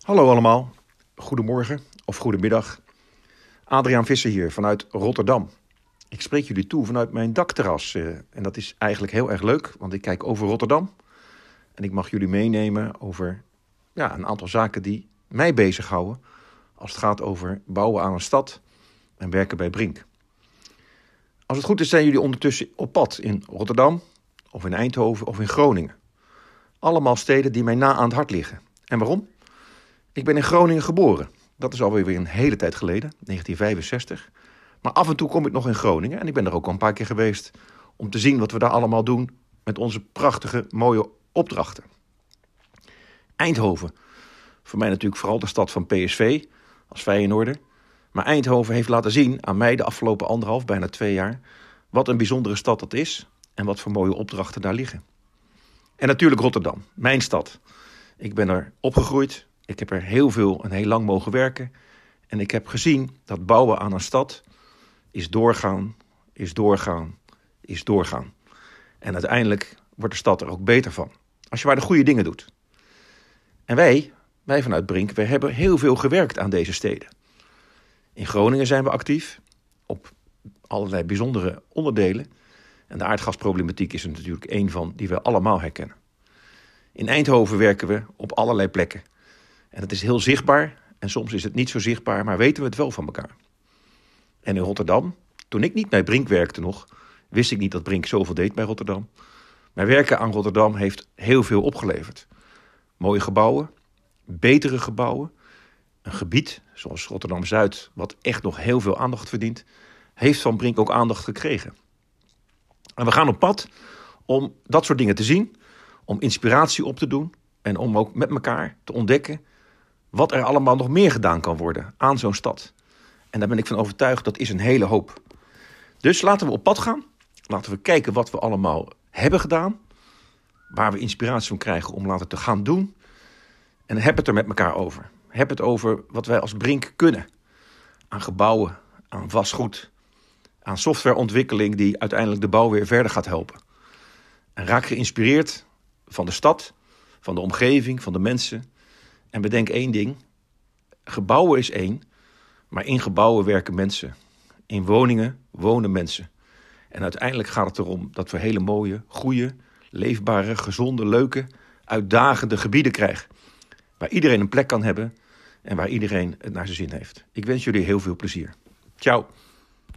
Hallo allemaal, goedemorgen of goedemiddag. Adriaan Visser hier vanuit Rotterdam. Ik spreek jullie toe vanuit mijn dakterras. eh, En dat is eigenlijk heel erg leuk, want ik kijk over Rotterdam. En ik mag jullie meenemen over ja, een aantal zaken die mij bezighouden. Als het gaat over bouwen aan een stad en werken bij Brink. Als het goed is, zijn jullie ondertussen op pad in Rotterdam, of in Eindhoven of in Groningen. Allemaal steden die mij na aan het hart liggen. En waarom? Ik ben in Groningen geboren. Dat is alweer weer een hele tijd geleden, 1965. Maar af en toe kom ik nog in Groningen en ik ben er ook al een paar keer geweest om te zien wat we daar allemaal doen met onze prachtige, mooie opdrachten. Eindhoven. Voor mij natuurlijk vooral de stad van PSV als Feyenoorder. Maar Eindhoven heeft laten zien aan mij de afgelopen anderhalf, bijna twee jaar, wat een bijzondere stad dat is en wat voor mooie opdrachten daar liggen. En natuurlijk Rotterdam, mijn stad. Ik ben er opgegroeid, ik heb er heel veel en heel lang mogen werken. En ik heb gezien dat bouwen aan een stad is doorgaan, is doorgaan, is doorgaan. En uiteindelijk wordt de stad er ook beter van. Als je maar de goede dingen doet. En wij, wij vanuit Brink, wij hebben heel veel gewerkt aan deze steden. In Groningen zijn we actief op allerlei bijzondere onderdelen. En de aardgasproblematiek is er natuurlijk één van die we allemaal herkennen. In Eindhoven werken we op allerlei plekken. En het is heel zichtbaar en soms is het niet zo zichtbaar, maar weten we het wel van elkaar. En in Rotterdam, toen ik niet bij Brink werkte nog, wist ik niet dat Brink zoveel deed bij Rotterdam. Mijn werken aan Rotterdam heeft heel veel opgeleverd. Mooie gebouwen, betere gebouwen, een gebied zoals Rotterdam-Zuid, wat echt nog heel veel aandacht verdient, heeft van Brink ook aandacht gekregen. En we gaan op pad om dat soort dingen te zien, om inspiratie op te doen en om ook met elkaar te ontdekken wat er allemaal nog meer gedaan kan worden aan zo'n stad. En daar ben ik van overtuigd, dat is een hele hoop. Dus laten we op pad gaan. Laten we kijken wat we allemaal hebben gedaan. Waar we inspiratie van krijgen om later te gaan doen. En heb het er met elkaar over. Heb het over wat wij als Brink kunnen. Aan gebouwen, aan vastgoed, aan softwareontwikkeling die uiteindelijk de bouw weer verder gaat helpen. En raak geïnspireerd van de stad, van de omgeving, van de mensen. En bedenk één ding: gebouwen is één, maar in gebouwen werken mensen. In woningen wonen mensen. En uiteindelijk gaat het erom dat we hele mooie, goede, leefbare, gezonde, leuke, uitdagende gebieden krijgen. Waar iedereen een plek kan hebben en waar iedereen het naar zijn zin heeft. Ik wens jullie heel veel plezier. Ciao.